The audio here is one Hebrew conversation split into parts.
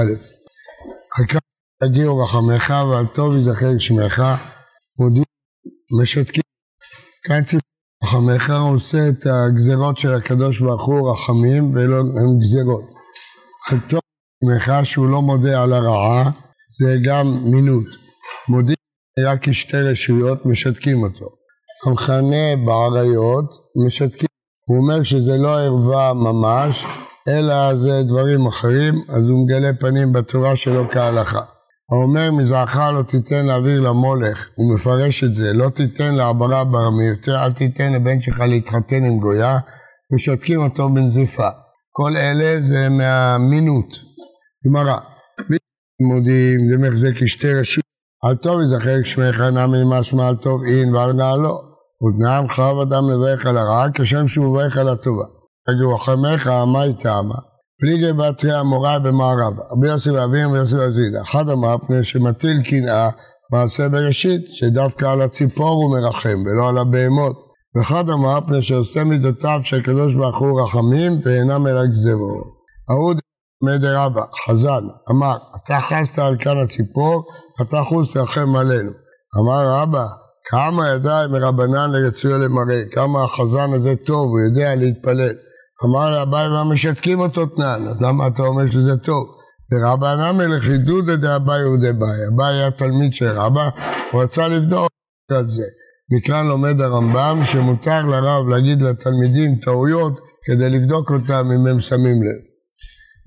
א', על כך יגיעו רחמך ועל טוב יזכר שמך, מודיעים, משתקים. כאן ציטוט רחמך עושה את הגזרות של הקדוש ברוך הוא רחמים ולא הם גזרות. על טוב שמך שהוא לא מודה על הרעה זה גם מינות. מודיעים היה כשתי רשויות משתקים אותו. המכנה בעריות משתקים. הוא אומר שזה לא ערווה ממש אלא זה דברים אחרים אז הוא מגלה פנים בתורה שלו כהלכה. האומר מזרעך לא תיתן להעביר למולך, הוא מפרש את זה, לא תיתן לעברה ברמיותיה, אל תיתן לבן שלך להתחתן עם גויה, משתקים אותו בנזיפה. כל אלה זה מהמינות. גמרא, לימודים זה מחזק כשתי רשות, על טוב יזכר שמך נמי משמע על טוב אין ועל נעלו. ותנאם חרב אדם מברך על הרע כשם שהוא מברך על הטובה. תגידו חמך מה היא טעמה? פליגי בתרי המורה במערב, רבי יוסי ואביהם ויוסי ואזידה. אחד אמר פני שמטיל קנאה מעשה בראשית, שדווקא על הציפור הוא מרחם ולא על הבהמות. ואחד אמר פני שעושה מידותיו של הקדוש ברוך הוא רחמים ואינם אלא גזרו. אהוד מדי רבא, חזן, אמר, אתה חסת על כאן הציפור, אתה חוס רחם עלינו. אמר רבא, כמה ידיים מרבנן לרצויו למראה, כמה החזן הזה טוב, הוא יודע להתפלל. אמר לאביי מה משתקים אותו תנן, אז למה אתה אומר שזה טוב? ורבא נמי לחידודא דאביי ודאביי, אביי היה תלמיד של רבא, הוא רצה לבדוק את זה. מכאן לומד הרמב"ם שמותר לרב להגיד לתלמידים טעויות כדי לבדוק אותם אם הם שמים לב.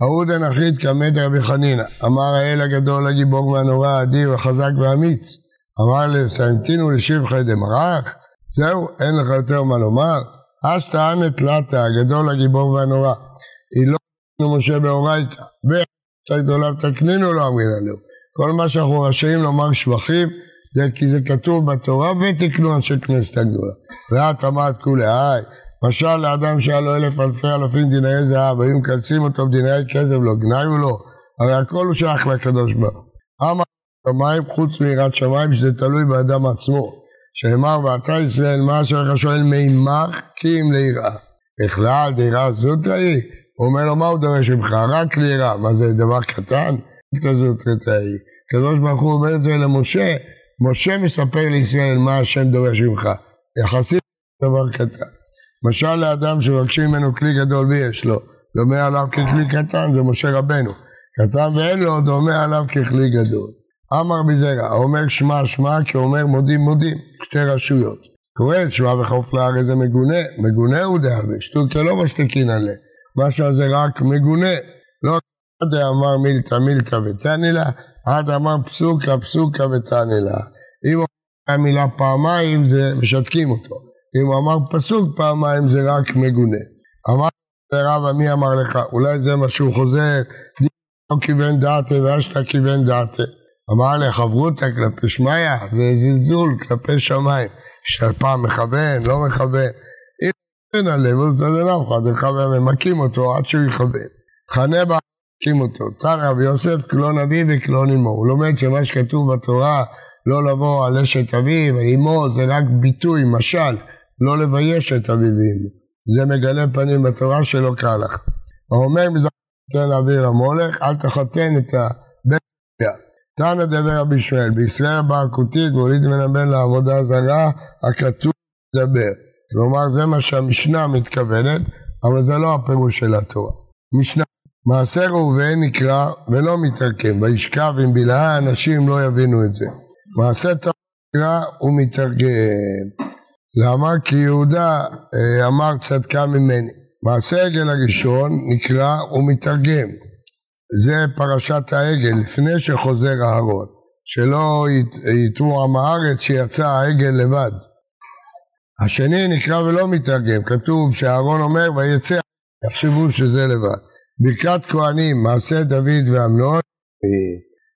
אהוד הנחית כמת רבי חנינא, אמר האל הגדול הגיבור והנורא האדיר החזק והאמיץ, אמר לסנטינו לשבחי דמרח, זהו, אין לך יותר מה לומר? אשתא תלתא, הגדול הגיבור והנורא. היא לא משה באורייתא, ועשתה גדולה תקנינו לא אמרי לנו. כל מה שאנחנו רשאים לומר שבחים, זה כי זה כתוב בתורה ותקנו אנשי כנסת הגדולה. ואת אמרת כולי היי, משל לאדם שהיה לו אלף אלפי אלפים דינאי זהב, היו מקלצים אותו בדינאי כסף, לא גנאי הוא לא, הרי הכל הוא שייך לקדוש ברוך הוא. אמר שמיים חוץ מיראת שמיים שזה תלוי באדם עצמו. שאמר ואתה ישראל מה אשר לך שואל מימך כי אם ליראה. בכלל דירה זוטרא היא? הוא אומר לו מה הוא דורש ממך? רק ליראה. מה זה דבר קטן? זוטרא היא. הקדוש ברוך הוא אומר את זה למשה. משה מספר לישראל מה השם דורש ממך. יחסית דבר קטן. משל לאדם שמבקשים ממנו כלי גדול ויש לו, דומה עליו ככלי קטן, זה משה רבנו. קטן ואין לו, דומה עליו ככלי גדול. אמר בזרע, אומר שמע שמע כי אומר מודים מודים, שתי רשויות. קורא את שמע וחוף לארץ זה מגונה, מגונה הוא דהווה, שטוקה לא משתקין עליה, מה שזה רק מגונה, לא עד אמר מילתא מילתא ותני לה, עד אמר פסוקה פסוקה ותני לה. אם הוא אמר מילה פעמיים זה משתקים אותו, אם הוא אמר פסוק פעמיים זה רק מגונה. אמר לרבא מי אמר לך, אולי זה מה שהוא חוזר, לא כיוון דעתה ואשתא כיוון דעתה. אמר לחברותא כלפי שמיא, זה זלזול כלפי שמיים. שפעם מכוון, לא מכוון. אם אין אז זה לא אחד, מכוון, ממכים אותו עד שהוא יכוון. חנה בה, מכים אותו. תרא רבי יוסף כלא נביא וכלא נימו. הוא לומד שמה שכתוב בתורה, לא לבוא על אשת אביו, על אמו, זה רק ביטוי, משל, לא לבייש את אביו ואמו. זה מגלה פנים בתורה שלא כהלכה. האומר מזרח תן להעביר למולך, אל תחתן את הבן תנא דבר רבי ישראל, בישראל בעקותית והוליד מן הבן לעבודה זרה, הכתוב לדבר. כלומר זה מה שהמשנה מתכוונת, אבל זה לא הפירוש של התורה. משנה, מעשה ראובן נקרא ולא מתרקם, וישכב עם בלהה אנשים לא יבינו את זה. מעשה תורה נקרא ומתרגם. למה? כי יהודה אה, אמר צדקה ממני. מעשה עגל הראשון נקרא ומתרגם. זה פרשת העגל, לפני שחוזר אהרון, שלא יתמו עם הארץ שיצא העגל לבד. השני נקרא ולא מתרגם, כתוב שאהרון אומר ויצא, יחשבו שזה לבד. ברכת כהנים, מעשה דוד ואמנון,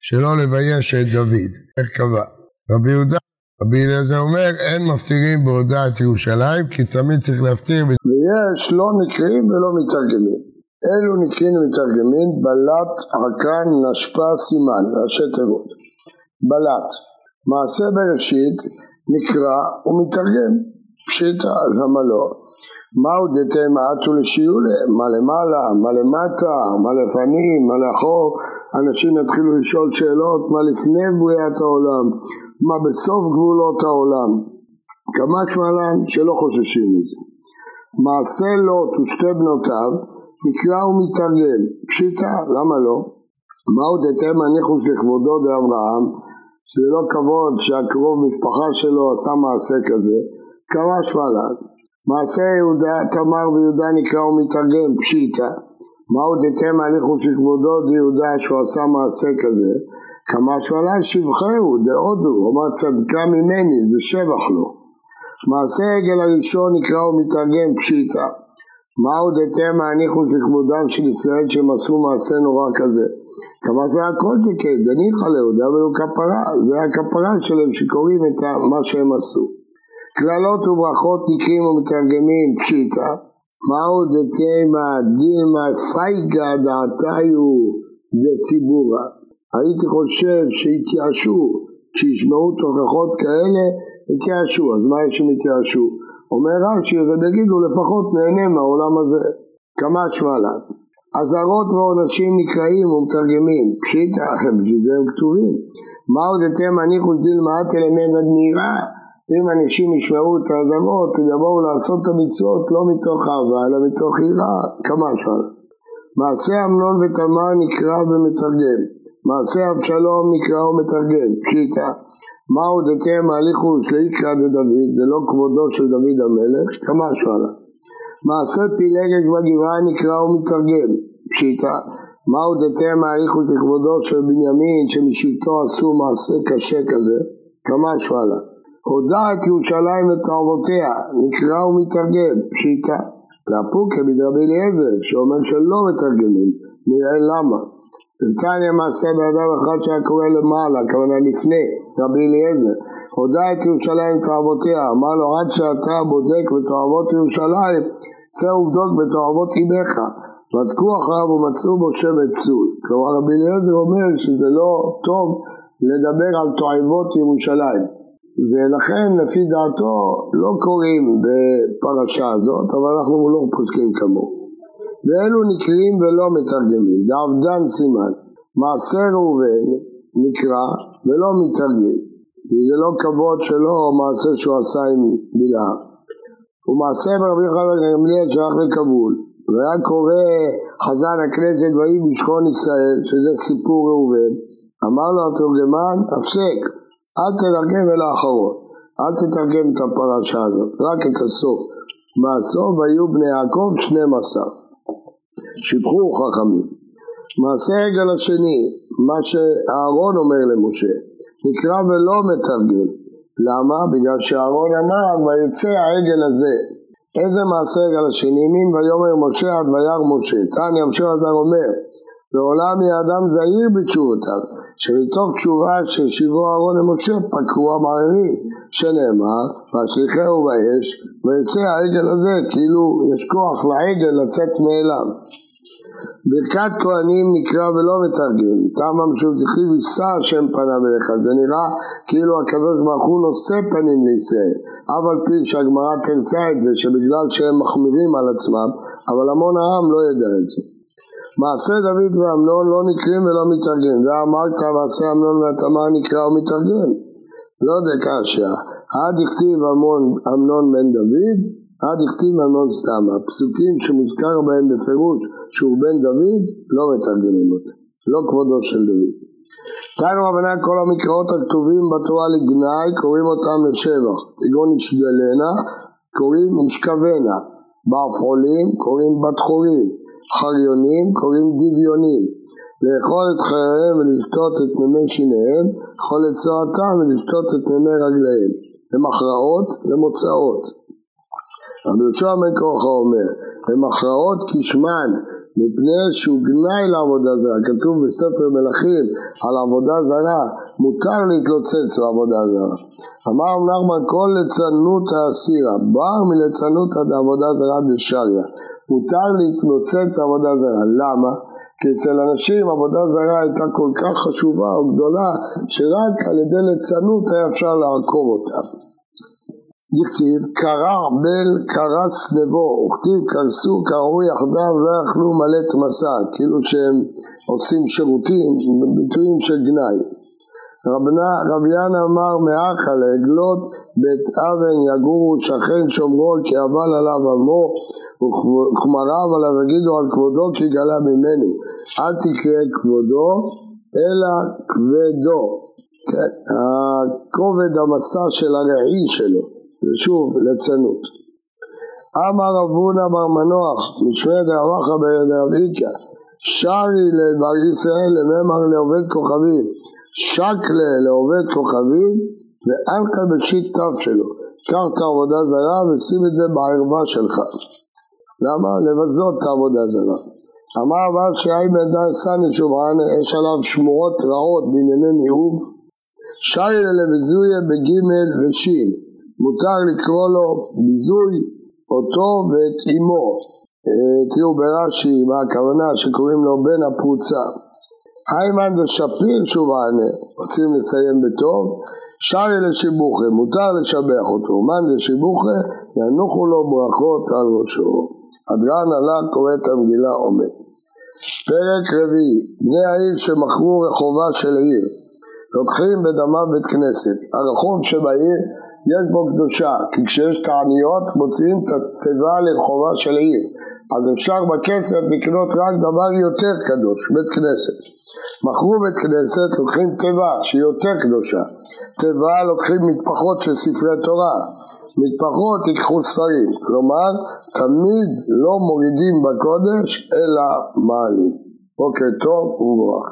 שלא לבייש את דוד, קבע. רבי יהודה, רבי אליעזר אומר, אין מפטירים בהודעה את ירושלים, כי תמיד צריך להפטיר. ויש לא נקראים ולא מתרגמים. אלו נקראים מתרגמים בלט עקרן נשפה סימן, ראשי תיבות. בלט. מעשה בראשית נקרא ומתרגם. פשיטה, למה לא? מהו דתי מעטו לשיעולה? מה למעלה, מה למטה, מה לפנים, מה לאחור? אנשים יתחילו לשאול שאלות מה לפני בריאת העולם, מה בסוף גבולות העולם. כמה שמלן שלא חוששים מזה. מעשה לוט ושתי בנותיו נקרא ומתארגן. פשיטה, למה לא? מהו דתם הניחוש לכבודו באברהם, שזה לא כבוד שהקרוב משפחה שלו עשה מעשה כזה, כמה שמלן. מעשה יהודה, תמר ויהודה נקרא ומתרגם פשיטה. מהו דתם הניחוש לכבודו דיהודה שהוא עשה מעשה כזה? כמה שמלן שבחהו דהודו, אמר צדקה ממני, זה שבח לו. מעשה עגל הראשון נקרא ומתרגם פשיטה. מהו דתם הניחוש לכבודם של ישראל שהם עשו מעשה נורא כזה? כמה כבר כל דניחא ליהודה ולא כפרה, זה הכפרה שלהם שקוראים את מה שהם עשו. קללות וברכות נקרים ומתרגמים פשיטה, מהו דתימה דילמה פייגה דעתיו דציבורה. הייתי חושב שהתייאשו, כשישמעו תוכחות כאלה, התייאשו, אז מה יש אם התייאשו? אומר רש"י, יגידו לפחות נהנה מהעולם הזה, כמה שמאלה. אזהרות ועונשים נקראים ומתרגמים, פשיטה, בשביל זה הם כתובים. מהו דתימא ניחוש דילמא אתו למעבד מיראה אם אנשים ישמעו את האזהרות, יבואו לעשות את המצוות לא מתוך אהבה, אלא מתוך יראה, כמה אפשר. מעשה אמנון ותמר נקרא ומתרגם, מעשה אבשלום נקרא ומתרגם, פשיטא. מהו דתימא ליחוש ליקרא דדוד, זה לא כבודו של דוד המלך, כמה אפשר. מעשה פילגש בגבעה נקרא ומתרגם, פשיטה. מהו דתם ההליכו של כבודו של בנימין שמשבטו עשו מעשה קשה כזה, כמה אפשר. הודע את ירושלים לתועבותיה, נקרא ומתרגם, פשיטה. והפוקה מדרבי אליעזר, שאומר שלא מתרגמים, נראה למה. נתניה מעשה באדם אחד שהיה קורא למעלה, כוונה לפני, רבי אליעזר. הודע את ירושלים לתועבותיה, אמר לו עד שאתה בודק בתועבות ירושלים, צא ובדוק בתועבות אימך. בדקו אחריו ומצאו בו שבט פסול. כלומר רבי אליעזר אומר שזה לא טוב לדבר על תועבות ירושלים. ולכן לפי דעתו לא קוראים בפרשה הזאת, אבל אנחנו לא פוסקים כמוהו. ואלו נקראים ולא מתרגמים, דאבדן סימן. מעשה ראובן נקרא ולא מתרגם, כי זה לא כבוד שלו מעשה שהוא עשה עם בלעם. ומעשה ברבי חבר גמליאל שייך לכבול, והיה קורא חזן הכנסת ויהי בשכון ישראל, שזה סיפור ראובן, אמר לו התורגמן, הפסק, אל תתרגם אל האחרון, אל תתרגם את הפרשה הזאת, רק את הסוף. מהסוף היו בני יעקב 12. שיבחו חכמים. מעשה עגל השני, מה שאהרון אומר למשה, נקרא ולא מתרגם. למה? בגלל שאהרון אמר ויצא העגל הזה. איזה מעשה עגל השני? מין ויאמר משה עד וירא משה. תניא המשך הזר אומר ועולם יהיה אדם זהיר בתשובותיו שמתוך תשובה שהשיבו אהרון למשה פקעו המערערים, שנאמר, והשליחהו באש, ויצא העגל הזה, כאילו יש כוח לעגל לצאת מאליו. ברכת כהנים נקרא ולא מתרגם, טעם המשותחי יישא השם פניו אליך, זה נראה כאילו הקדוש ברוך הוא נושא פנים לישראל, אף על פי שהגמרא תרצה את זה, שבגלל שהם מחמירים על עצמם, אבל המון העם לא ידע את זה. מעשה דוד ואמנון לא נקרים ולא מתרגם, ואמרת מעשה אמנון והתמר נקרא ומתרגם. לא דקשיא, עד הכתיב אמנון בן דוד, עד הכתיב אמנון סתם. הפסוקים שמוזכר בהם בפירוש שהוא בן דוד, לא מתרגמים אותם, לא כבודו של דוד. תנו רבנן כל המקראות הכתובים בתורה לגנאי, קוראים אותם לשבח, כגון ישגלנה, קוראים ישכבנה, בעפעולים, קוראים בת חורים, חריונים קוראים דביונים. לאכול את חייהם ולשתות את מימי שיניהם, לאכול את צועתם ולשתות את מימי רגליהם. למכרעות למוצאות. רבי יהושע בן כורחה אומר, למכרעות כשמן, מפני שהוא גנאי לעבודה זרה, כתוב בספר מלכים על עבודה זרה, מותר להתלוצץ לעבודה זרה. אמר נחמן כל ליצנות האסירה, בר מליצנות עבודה זרה דשריה. מותר להתנוצץ עבודה זרה. למה? כי אצל אנשים עבודה זרה הייתה כל כך חשובה או גדולה שרק על ידי ליצנות היה אפשר לעקוב אותה. דכתיב קרע בל קרס נבו, וכתיב קרסו קרעו יחדיו לא יכלו מלא תמסה, כאילו שהם עושים שירותים, ביטויים של גנאי. רב ינא אמר מאחה לעגלות בית אבן יגורו שכן שומרו כי אבל עליו עמו וכמריו עליו יגידו על כבודו כי גלה ממני. אל תקרא כבודו אלא כבדו. כן, הכובד המסע של הרעי שלו ושוב לצנות אמר רב הונא בר מנוח משמד רבחה ברב שרי לבר ישראל לממר לעובד כוכבים שקלה לעובד כוכבים ואנקה בשיט תו שלו. קח את העבודה זרה ושים את זה בערווה שלך. למה? לבזות את העבודה זרה. אמר רב שאי בן דן סני שובען יש עליו שמועות רעות בענייני ניאוף שי לביזויה בגימל ושין מותר לקרוא לו ביזוי אותו ואת אמו. אה, תראו ברש"י מה הכוונה שקוראים לו בן הפרוצה. איימן זה שפיר שובענה, רוצים לסיים בטוב, שרי לשיבוכה, מותר לשבח אותו, מאן דשיבוכה, ינוחו לו ברכות על ראשו. הדרן עלה קורא את המגילה עומד. פרק רביעי, בני העיר שמכרו רחובה של עיר, לוקחים בדמה בית כנסת, הרחוב שבעיר יש בו קדושה, כי כשיש תעניות מוציאים את התיבה לרחובה של עיר, אז אפשר בכסף לקנות רק דבר יותר קדוש, בית כנסת. מכרו בית כנסת, לוקחים תיבה שהיא יותר קדושה. תיבה לוקחים מטפחות של ספרי תורה, מטפחות ייקחו ספרים. כלומר, תמיד לא מורידים בקודש אלא מעלים. בוקר טוב ומבורך.